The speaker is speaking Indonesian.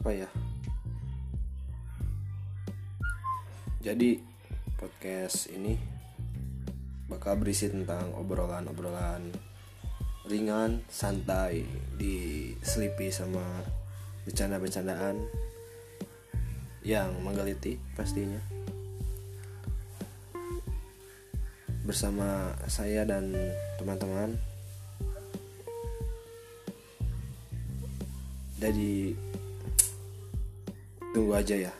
apa ya? Jadi podcast ini bakal berisi tentang obrolan-obrolan ringan santai diselipi sama bercanda-bercandaan yang menggeliti pastinya. Bersama saya dan teman-teman jadi tunggu aja ya